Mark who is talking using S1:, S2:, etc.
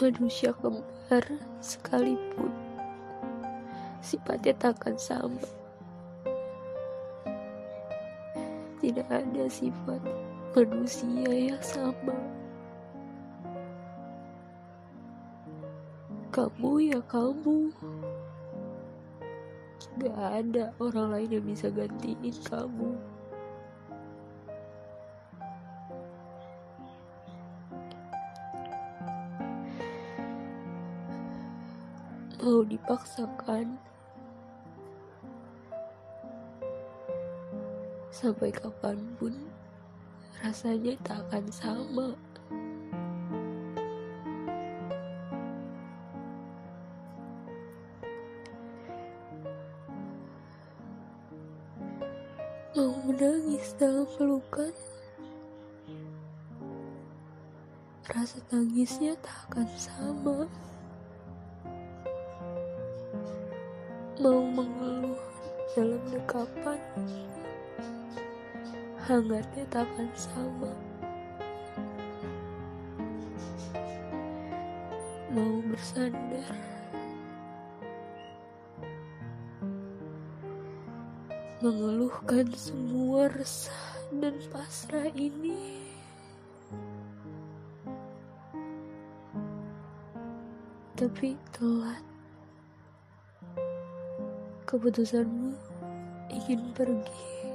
S1: manusia kembar sekalipun sifatnya takkan sama. Tidak ada sifat manusia yang sama. Kamu ya kamu. Gak ada orang lain yang bisa gantiin kamu mau dipaksakan. Sampai kapan pun rasanya tak akan sama. Mau menangis dalam pelukan? Rasa tangisnya tak akan sama mau mengeluh dalam dekapan. Hangatnya tak akan sama. Mau bersandar. Mengeluhkan semua resah dan pasrah ini. Tapi telat keputusanmu ingin pergi